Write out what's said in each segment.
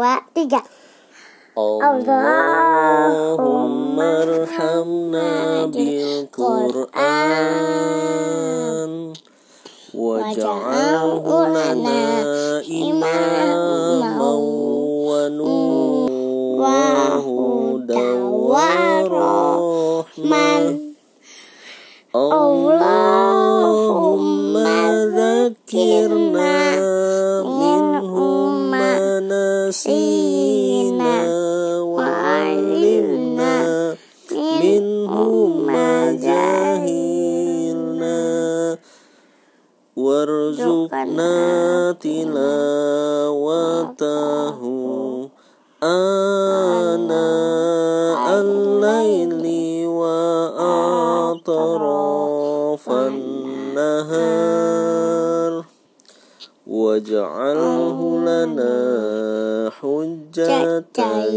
dua, tiga. Allahumma arhamna bil Qur'an waj'alhu lana imaman wa hudan wa rahman Allahumma zakirna majahilna warzuqna tilawatahu ana al-laili wa atrafan nahar waj'alhu lana hujjatan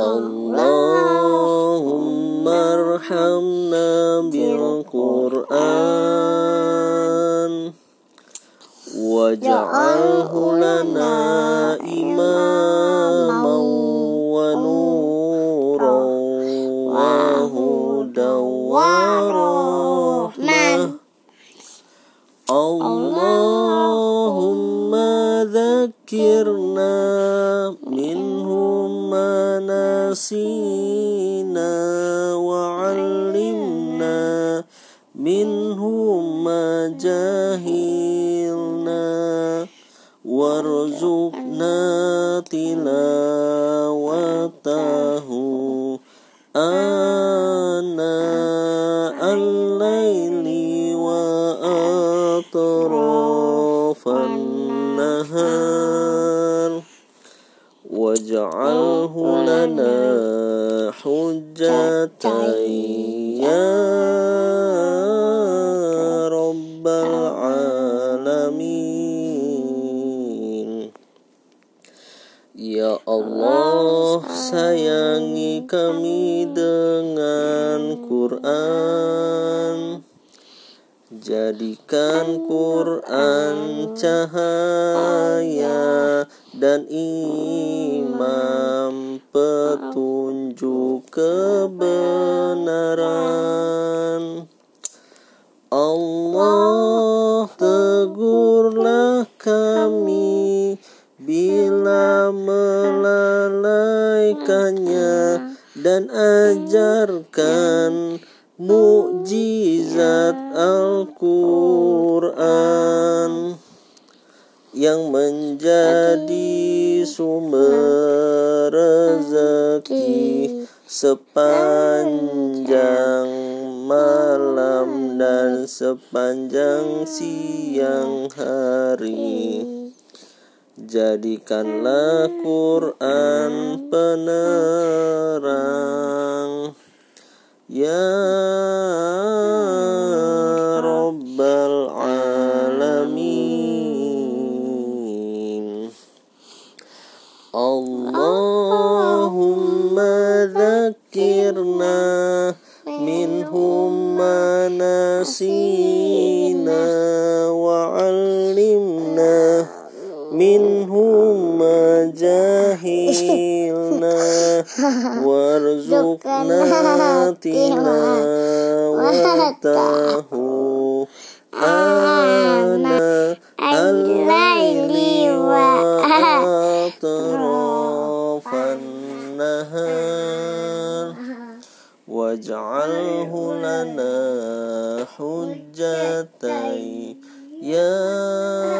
اللهم ارحمنا بالقرآن. واجعله لنا إماما ونورا وهدى ورحمة. اللهم ذكر ياسين وعلمنا منه ما جهلنا وارزقنا تلاوته. آناء الليل وأطراف النهار. واجعله لنا حجة يا رب العالمين Ya Allah sayangi kami dengan Quran. Jadikan Quran cahaya dan iman imam petunjuk kebenaran. Allah tegurlah kami bila melalaikannya dan ajarkan mukjizat Al-Quran. Yang menjadi sumber rezeki sepanjang malam dan sepanjang siang hari. Jadikanlah Quran penerang Ya اللهم ذكرنا منهما نسينا وعلمنا منهما جاهلنا وارزقنا تلاوته. آه واجعله لنا حجتي يا